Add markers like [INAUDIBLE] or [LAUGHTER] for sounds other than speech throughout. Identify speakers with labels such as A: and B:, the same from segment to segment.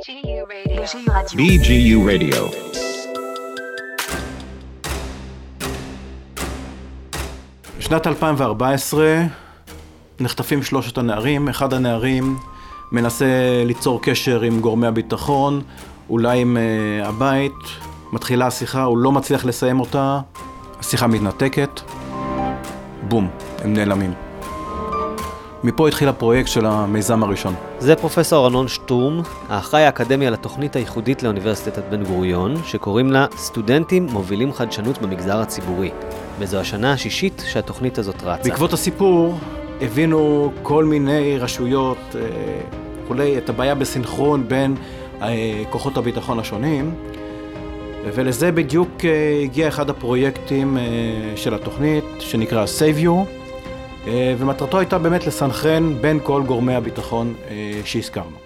A: BGU Radio.
B: BGU Radio.
C: בשנת 2014 נחטפים שלושת הנערים. אחד הנערים מנסה ליצור קשר עם גורמי הביטחון, אולי עם uh, הבית. מתחילה השיחה, הוא לא מצליח לסיים אותה, השיחה מתנתקת, בום, הם נעלמים. מפה התחיל הפרויקט של המיזם הראשון.
D: זה פרופסור ארנון שטורם, האחראי האקדמיה לתוכנית הייחודית לאוניברסיטת בן גוריון, שקוראים לה סטודנטים מובילים חדשנות במגזר הציבורי. וזו השנה השישית שהתוכנית הזאת רצה.
C: בעקבות הסיפור הבינו כל מיני רשויות אה, וכולי את הבעיה בסינכרון בין אה, כוחות הביטחון השונים, ולזה בדיוק אה, הגיע אחד הפרויקטים של התוכנית, שנקרא Save You, ומטרתו הייתה באמת לסנכרן בין כל גורמי הביטחון שהזכרנו.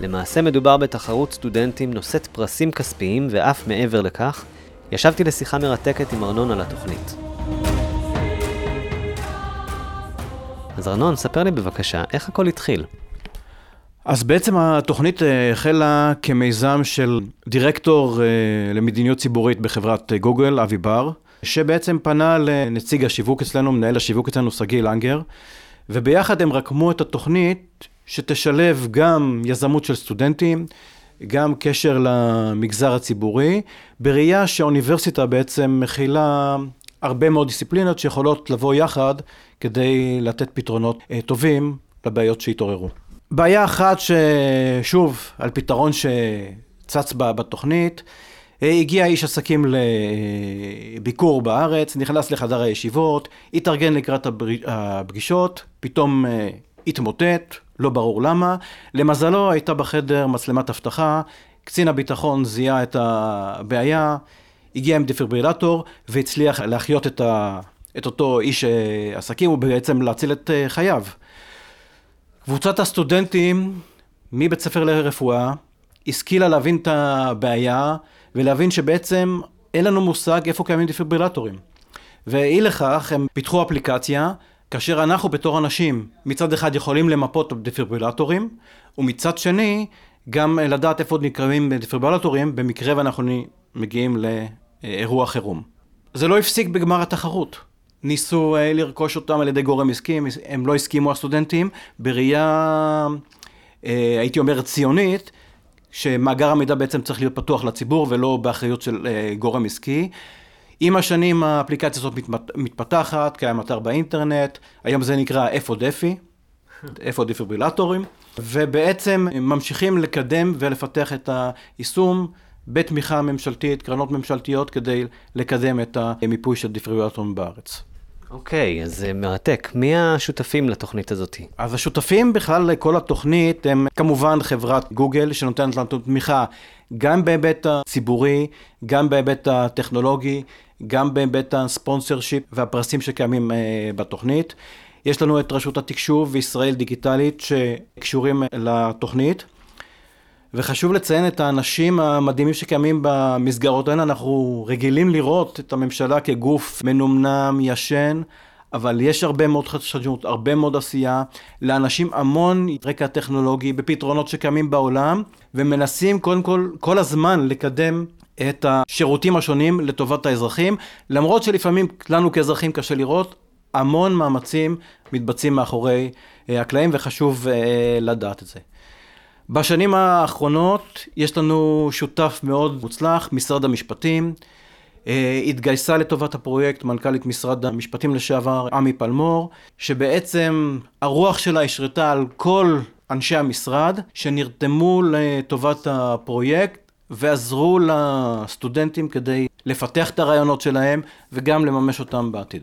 D: למעשה מדובר בתחרות סטודנטים נושאת פרסים כספיים, ואף מעבר לכך, ישבתי לשיחה מרתקת עם ארנון על התוכנית. אז ארנון, ספר לי בבקשה, איך הכל התחיל?
C: אז בעצם התוכנית אה, החלה כמיזם של דירקטור אה, למדיניות ציבורית בחברת אה, גוגל, אבי בר, שבעצם פנה לנציג השיווק אצלנו, מנהל השיווק אצלנו, שגיא לנגר, וביחד הם רקמו את התוכנית שתשלב גם יזמות של סטודנטים, גם קשר למגזר הציבורי, בראייה שהאוניברסיטה בעצם מכילה הרבה מאוד דיסציפלינות שיכולות לבוא יחד כדי לתת פתרונות אה, טובים לבעיות שהתעוררו. בעיה אחת ששוב, על פתרון שצץ בה בתוכנית, הגיע איש עסקים לביקור בארץ, נכנס לחדר הישיבות, התארגן לקראת הפגישות, פתאום אה, התמוטט, לא ברור למה. למזלו הייתה בחדר מצלמת אבטחה, קצין הביטחון זיהה את הבעיה, הגיע עם דפיברילטור והצליח להחיות את, ה, את אותו איש אה, עסקים ובעצם להציל את אה, חייו. קבוצת הסטודנטים מבית ספר לרפואה השכילה להבין את הבעיה ולהבין שבעצם אין לנו מושג איפה קיימים דפיברילטורים. ואי לכך הם פיתחו אפליקציה כאשר אנחנו בתור אנשים מצד אחד יכולים למפות דפיברילטורים ומצד שני גם לדעת איפה נקראים דפיברילטורים במקרה ואנחנו מגיעים אירוע חירום. זה לא הפסיק בגמר התחרות. ניסו אה, לרכוש אותם על ידי גורם עסקי, הם לא הסכימו הסטודנטים, בראייה, אה, הייתי אומר, ציונית, שמאגר המידע בעצם צריך להיות פתוח לציבור ולא באחריות של אה, גורם עסקי. עם השנים האפליקציה הזאת מתפתחת, קיים אתר באינטרנט, היום זה נקרא אפודפי, [LAUGHS] אפודיפיברילטורים, ובעצם ממשיכים לקדם ולפתח את היישום. בתמיכה ממשלתית, קרנות ממשלתיות, כדי לקדם את המיפוי של דיפריבילטורים בארץ.
D: אוקיי, okay, אז זה מרתק. מי השותפים לתוכנית הזאת?
C: אז השותפים בכלל לכל התוכנית הם כמובן חברת גוגל, שנותנת לנו תמיכה גם בהיבט הציבורי, גם בהיבט הטכנולוגי, גם בהיבט הספונסר שיפ והפרסים שקיימים uh, בתוכנית. יש לנו את רשות התקשוב וישראל דיגיטלית שקשורים לתוכנית. וחשוב לציין את האנשים המדהימים שקיימים במסגרות האלה. אנחנו רגילים לראות את הממשלה כגוף מנומנם, ישן, אבל יש הרבה מאוד חדשנות, הרבה מאוד עשייה, לאנשים המון רקע טכנולוגי בפתרונות שקיימים בעולם, ומנסים קודם כל, כל הזמן לקדם את השירותים השונים לטובת האזרחים, למרות שלפעמים לנו כאזרחים קשה לראות, המון מאמצים מתבצעים מאחורי אה, הקלעים, וחשוב אה, לדעת את זה. בשנים האחרונות יש לנו שותף מאוד מוצלח, משרד המשפטים. אה, התגייסה לטובת הפרויקט מנכ"לית משרד המשפטים לשעבר, עמי פלמור, שבעצם הרוח שלה השרתה על כל אנשי המשרד שנרתמו לטובת הפרויקט ועזרו לסטודנטים כדי לפתח את הרעיונות שלהם וגם לממש אותם בעתיד.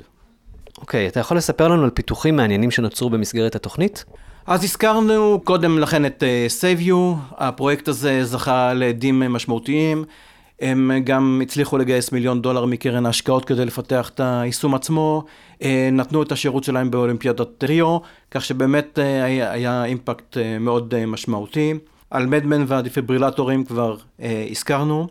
D: אוקיי, okay, אתה יכול לספר לנו על פיתוחים מעניינים שנוצרו במסגרת התוכנית?
C: אז הזכרנו קודם לכן את uh, Save You, הפרויקט הזה זכה לעדים משמעותיים. הם גם הצליחו לגייס מיליון דולר מקרן ההשקעות כדי לפתח את היישום עצמו, uh, נתנו את השירות שלהם באולימפיאדת טריו, כך שבאמת uh, היה, היה אימפקט מאוד משמעותי. על מדמן והדיפיברילטורים כבר uh, הזכרנו.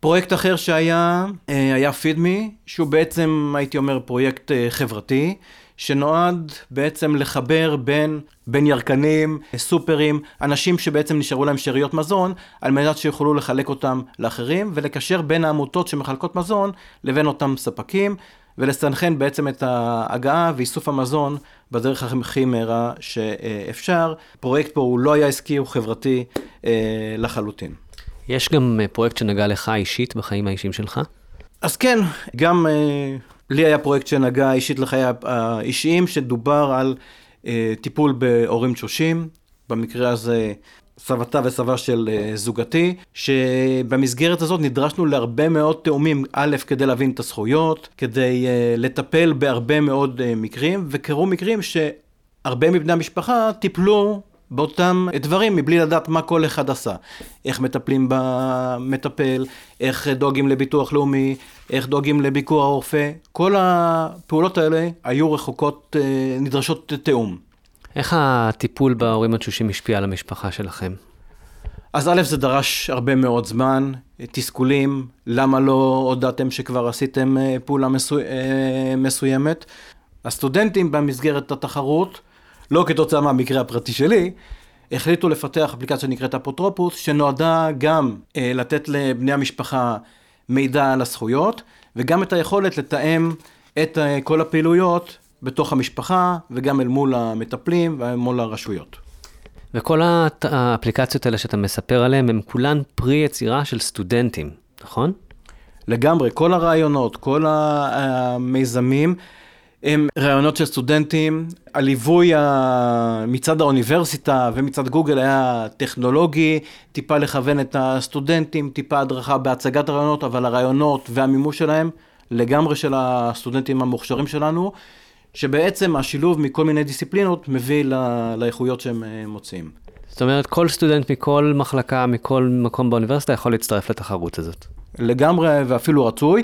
C: פרויקט אחר שהיה, uh, היה פידמי, שהוא בעצם, הייתי אומר, פרויקט uh, חברתי, שנועד בעצם לחבר בין, בין ירקנים, סופרים, אנשים שבעצם נשארו להם שאריות מזון, על מנת שיוכלו לחלק אותם לאחרים, ולקשר בין העמותות שמחלקות מזון לבין אותם ספקים, ולסנכרן בעצם את ההגעה ואיסוף המזון בדרך הכי מהירה שאפשר. הפרויקט פה הוא לא היה עסקי, הוא חברתי אה, לחלוטין.
D: יש גם אה, פרויקט שנגע לך אישית בחיים האישיים שלך?
C: אז כן, גם אה, לי היה פרויקט שנגע אישית לחיי האישיים, שדובר על אה, טיפול בהורים תשושים, במקרה הזה סבתה וסבה של אה, זוגתי, שבמסגרת הזאת נדרשנו להרבה מאוד תאומים, א', כדי להבין את הזכויות, כדי אה, לטפל בהרבה מאוד אה, מקרים, וקרו מקרים שהרבה מבני המשפחה טיפלו באותם דברים מבלי לדעת מה כל אחד עשה. איך מטפלים במטפל, איך דואגים לביטוח לאומי, איך דואגים לביקור הרופא. כל הפעולות האלה היו רחוקות, נדרשות תיאום.
D: איך הטיפול בהורים התשושים השפיע על המשפחה שלכם?
C: אז א', זה דרש הרבה מאוד זמן, תסכולים, למה לא הודעתם שכבר עשיתם אה, פעולה מסו... אה, מסוימת. הסטודנטים במסגרת התחרות, לא כתוצאה מהמקרה הפרטי שלי, החליטו לפתח אפליקציה שנקראת אפוטרופוס, שנועדה גם אה, לתת לבני המשפחה מידע על הזכויות, וגם את היכולת לתאם את אה, כל הפעילויות בתוך המשפחה, וגם אל מול המטפלים ואל מול הרשויות.
D: וכל האפליקציות האלה שאתה מספר עליהן, הן כולן פרי יצירה של סטודנטים, נכון?
C: לגמרי, כל הרעיונות, כל המיזמים, הם רעיונות של סטודנטים. הליווי מצד האוניברסיטה ומצד גוגל היה טכנולוגי, טיפה לכוון את הסטודנטים, טיפה הדרכה בהצגת הרעיונות, אבל הרעיונות והמימוש שלהם לגמרי של הסטודנטים המוכשרים שלנו. שבעצם השילוב מכל מיני דיסציפלינות מביא לאיכויות שהם אה, מוצאים.
D: זאת אומרת, כל סטודנט מכל מחלקה, מכל מקום באוניברסיטה יכול להצטרף לתחרות הזאת.
C: לגמרי, ואפילו רצוי.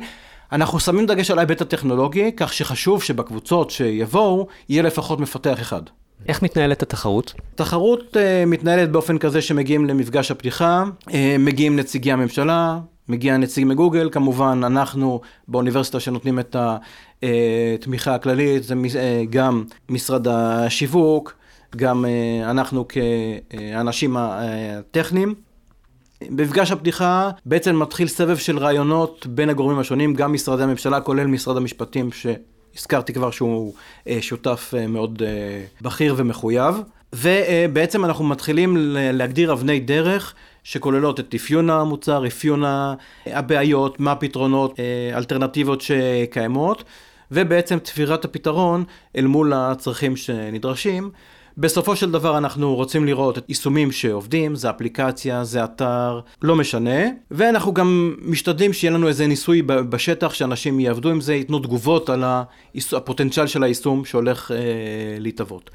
C: אנחנו שמים דגש על ההיבט הטכנולוגי, כך שחשוב שבקבוצות שיבואו, יהיה לפחות מפתח אחד.
D: איך מתנהלת התחרות?
C: תחרות uh, מתנהלת באופן כזה שמגיעים למפגש הפתיחה, uh, מגיעים נציגי הממשלה, מגיע נציג מגוגל, כמובן אנחנו באוניברסיטה שנותנים את התמיכה הכללית, זה אה, גם משרד השיווק, גם אה, אנחנו כאנשים הטכניים. במפגש הפתיחה בעצם מתחיל סבב של רעיונות בין הגורמים השונים, גם משרדי הממשלה, כולל משרד המשפטים, שהזכרתי כבר שהוא אה, שותף מאוד בכיר ומחויב. ובעצם אנחנו מתחילים להגדיר אבני דרך שכוללות את אפיון המוצר, אפיון הבעיות, מה הפתרונות, אה, אלטרנטיבות שקיימות, ובעצם תפירת הפתרון אל מול הצרכים שנדרשים. בסופו של דבר אנחנו רוצים לראות את יישומים שעובדים, זה אפליקציה, זה אתר, לא משנה, ואנחנו גם משתדלים שיהיה לנו איזה ניסוי בשטח, שאנשים יעבדו עם זה, ייתנו תגובות על הפוטנציאל של היישום שהולך אה, להתהוות.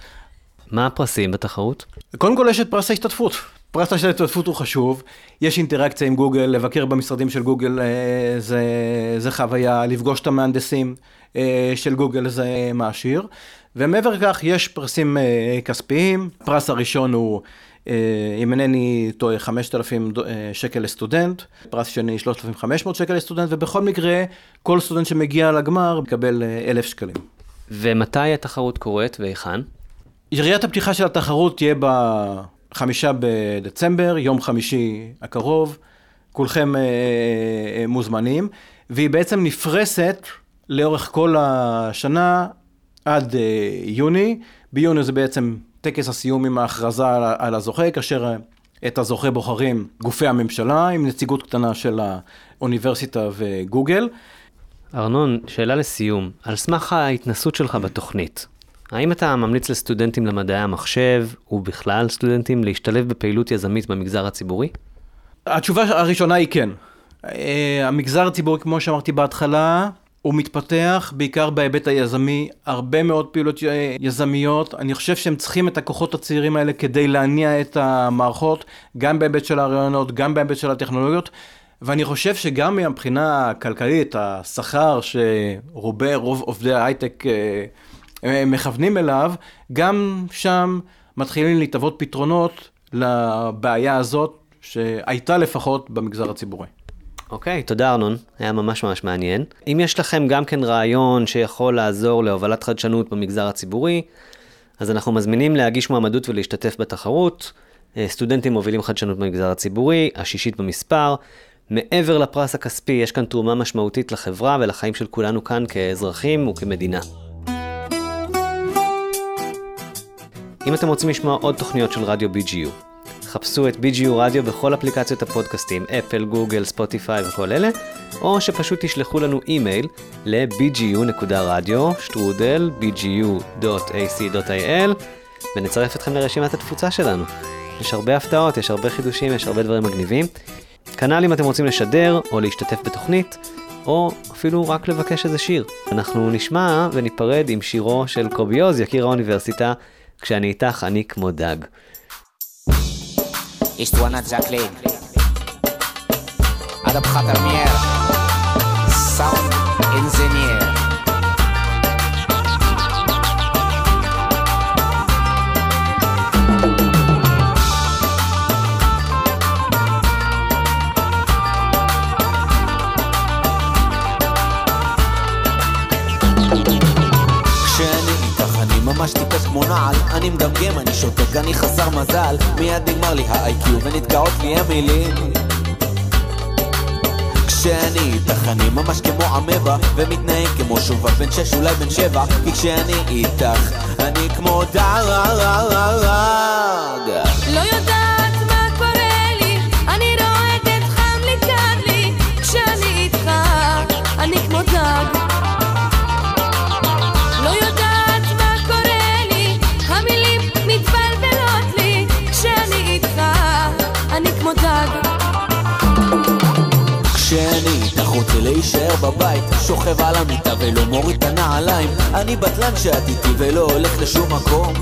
D: מה הפרסים בתחרות?
C: קודם כל יש את פרס ההשתתפות. פרס ההשתתפות הוא חשוב, יש אינטראקציה עם גוגל, לבקר במשרדים של גוגל אה, זה, זה חוויה, לפגוש את המהנדסים של גוגל זה מעשיר, ומעבר לכך יש פרסים אה, כספיים, הפרס הראשון הוא אם אינני טועה, 5,000 שקל לסטודנט, פרס שני 3,500 שקל לסטודנט, ובכל מקרה, כל סטודנט שמגיע לגמר מקבל 1,000 שקלים.
D: ומתי התחרות קורית והיכן?
C: יריית הפתיחה של התחרות תהיה בחמישה בדצמבר, יום חמישי הקרוב, כולכם אה, אה, מוזמנים, והיא בעצם נפרסת לאורך כל השנה עד אה, יוני. ביוני זה בעצם טקס הסיום עם ההכרזה על, על הזוכה, כאשר אה, את הזוכה בוחרים גופי הממשלה עם נציגות קטנה של האוניברסיטה וגוגל.
D: ארנון, שאלה לסיום, על סמך ההתנסות שלך בתוכנית, האם אתה ממליץ לסטודנטים למדעי המחשב, ובכלל סטודנטים, להשתלב בפעילות יזמית במגזר הציבורי?
C: התשובה הראשונה היא כן. אה, המגזר הציבורי, כמו שאמרתי בהתחלה, הוא מתפתח בעיקר בהיבט היזמי, הרבה מאוד פעילות יזמיות. אני חושב שהם צריכים את הכוחות הצעירים האלה כדי להניע את המערכות, גם בהיבט של הרעיונות, גם בהיבט של הטכנולוגיות. ואני חושב שגם מבחינה כלכלית, השכר שרובי, רוב עובדי ההייטק אה, הם מכוונים אליו, גם שם מתחילים להתהוות פתרונות לבעיה הזאת, שהייתה לפחות במגזר הציבורי.
D: אוקיי, תודה ארנון, היה ממש ממש מעניין. אם יש לכם גם כן רעיון שיכול לעזור להובלת חדשנות במגזר הציבורי, אז אנחנו מזמינים להגיש מועמדות ולהשתתף בתחרות. אה, סטודנטים מובילים חדשנות במגזר הציבורי, השישית במספר. מעבר לפרס הכספי, יש כאן תרומה משמעותית לחברה ולחיים של כולנו כאן כאזרחים וכמדינה. אם אתם רוצים לשמוע עוד תוכניות של רדיו BGU, חפשו את BGU רדיו בכל אפליקציות הפודקאסטים, אפל, גוגל, ספוטיפיי וכל אלה, או שפשוט תשלחו לנו אימייל ל-bgu.radio, שטרודל, bgu.ac.il, ונצרף אתכם לרשימת התפוצה שלנו. יש הרבה הפתעות, יש הרבה חידושים, יש הרבה דברים מגניבים. כנ"ל אם אתם רוצים לשדר או להשתתף בתוכנית, או אפילו רק לבקש איזה שיר. אנחנו נשמע וניפרד עם שירו של קובי עוז, יקיר האוניברסיטה, כשאני איתך אני כמו דג.
A: Is Istwana Jacqueline Arab Khatar Sound Engineer.
E: מזל. מיד נגמר לי ה-IQ ונתקעות לי המילים. כשאני איתך אני ממש כמו אמבה ומתנהג כמו שובב בן שש אולי בן שבע. כי כשאני איתך אני כמו דג
F: לא יודעת כמו דג. כשאני איתך
E: רוצה להישאר בבית שוכב על המיטה ולא מוריד את הנעליים. אני בטלן שאת איתי ולא הולך לשום מקום.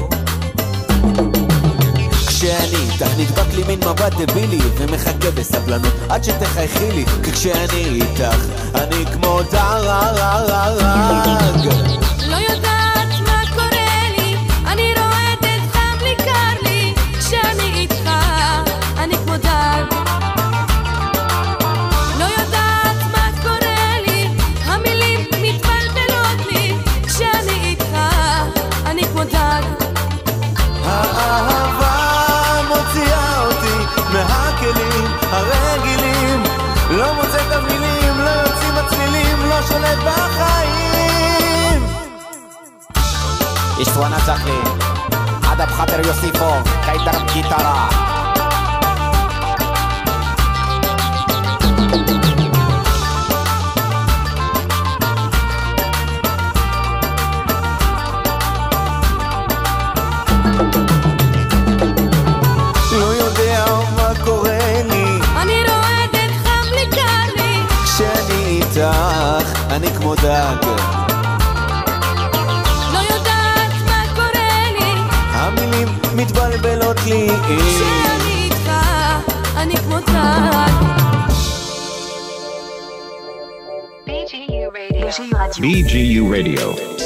E: כשאני איתך נדבק לי מין מבט דבילי ומחכה בסבלנות עד שתחייכי לי. כי כשאני איתך אני כמו דג
F: לא יודעת רועדת, חם לי, קר לי, כשאני איתך אני כמו דג מתבלבלות לי כשאני איתך, אני כמו
G: Radio.
B: BGU Radio.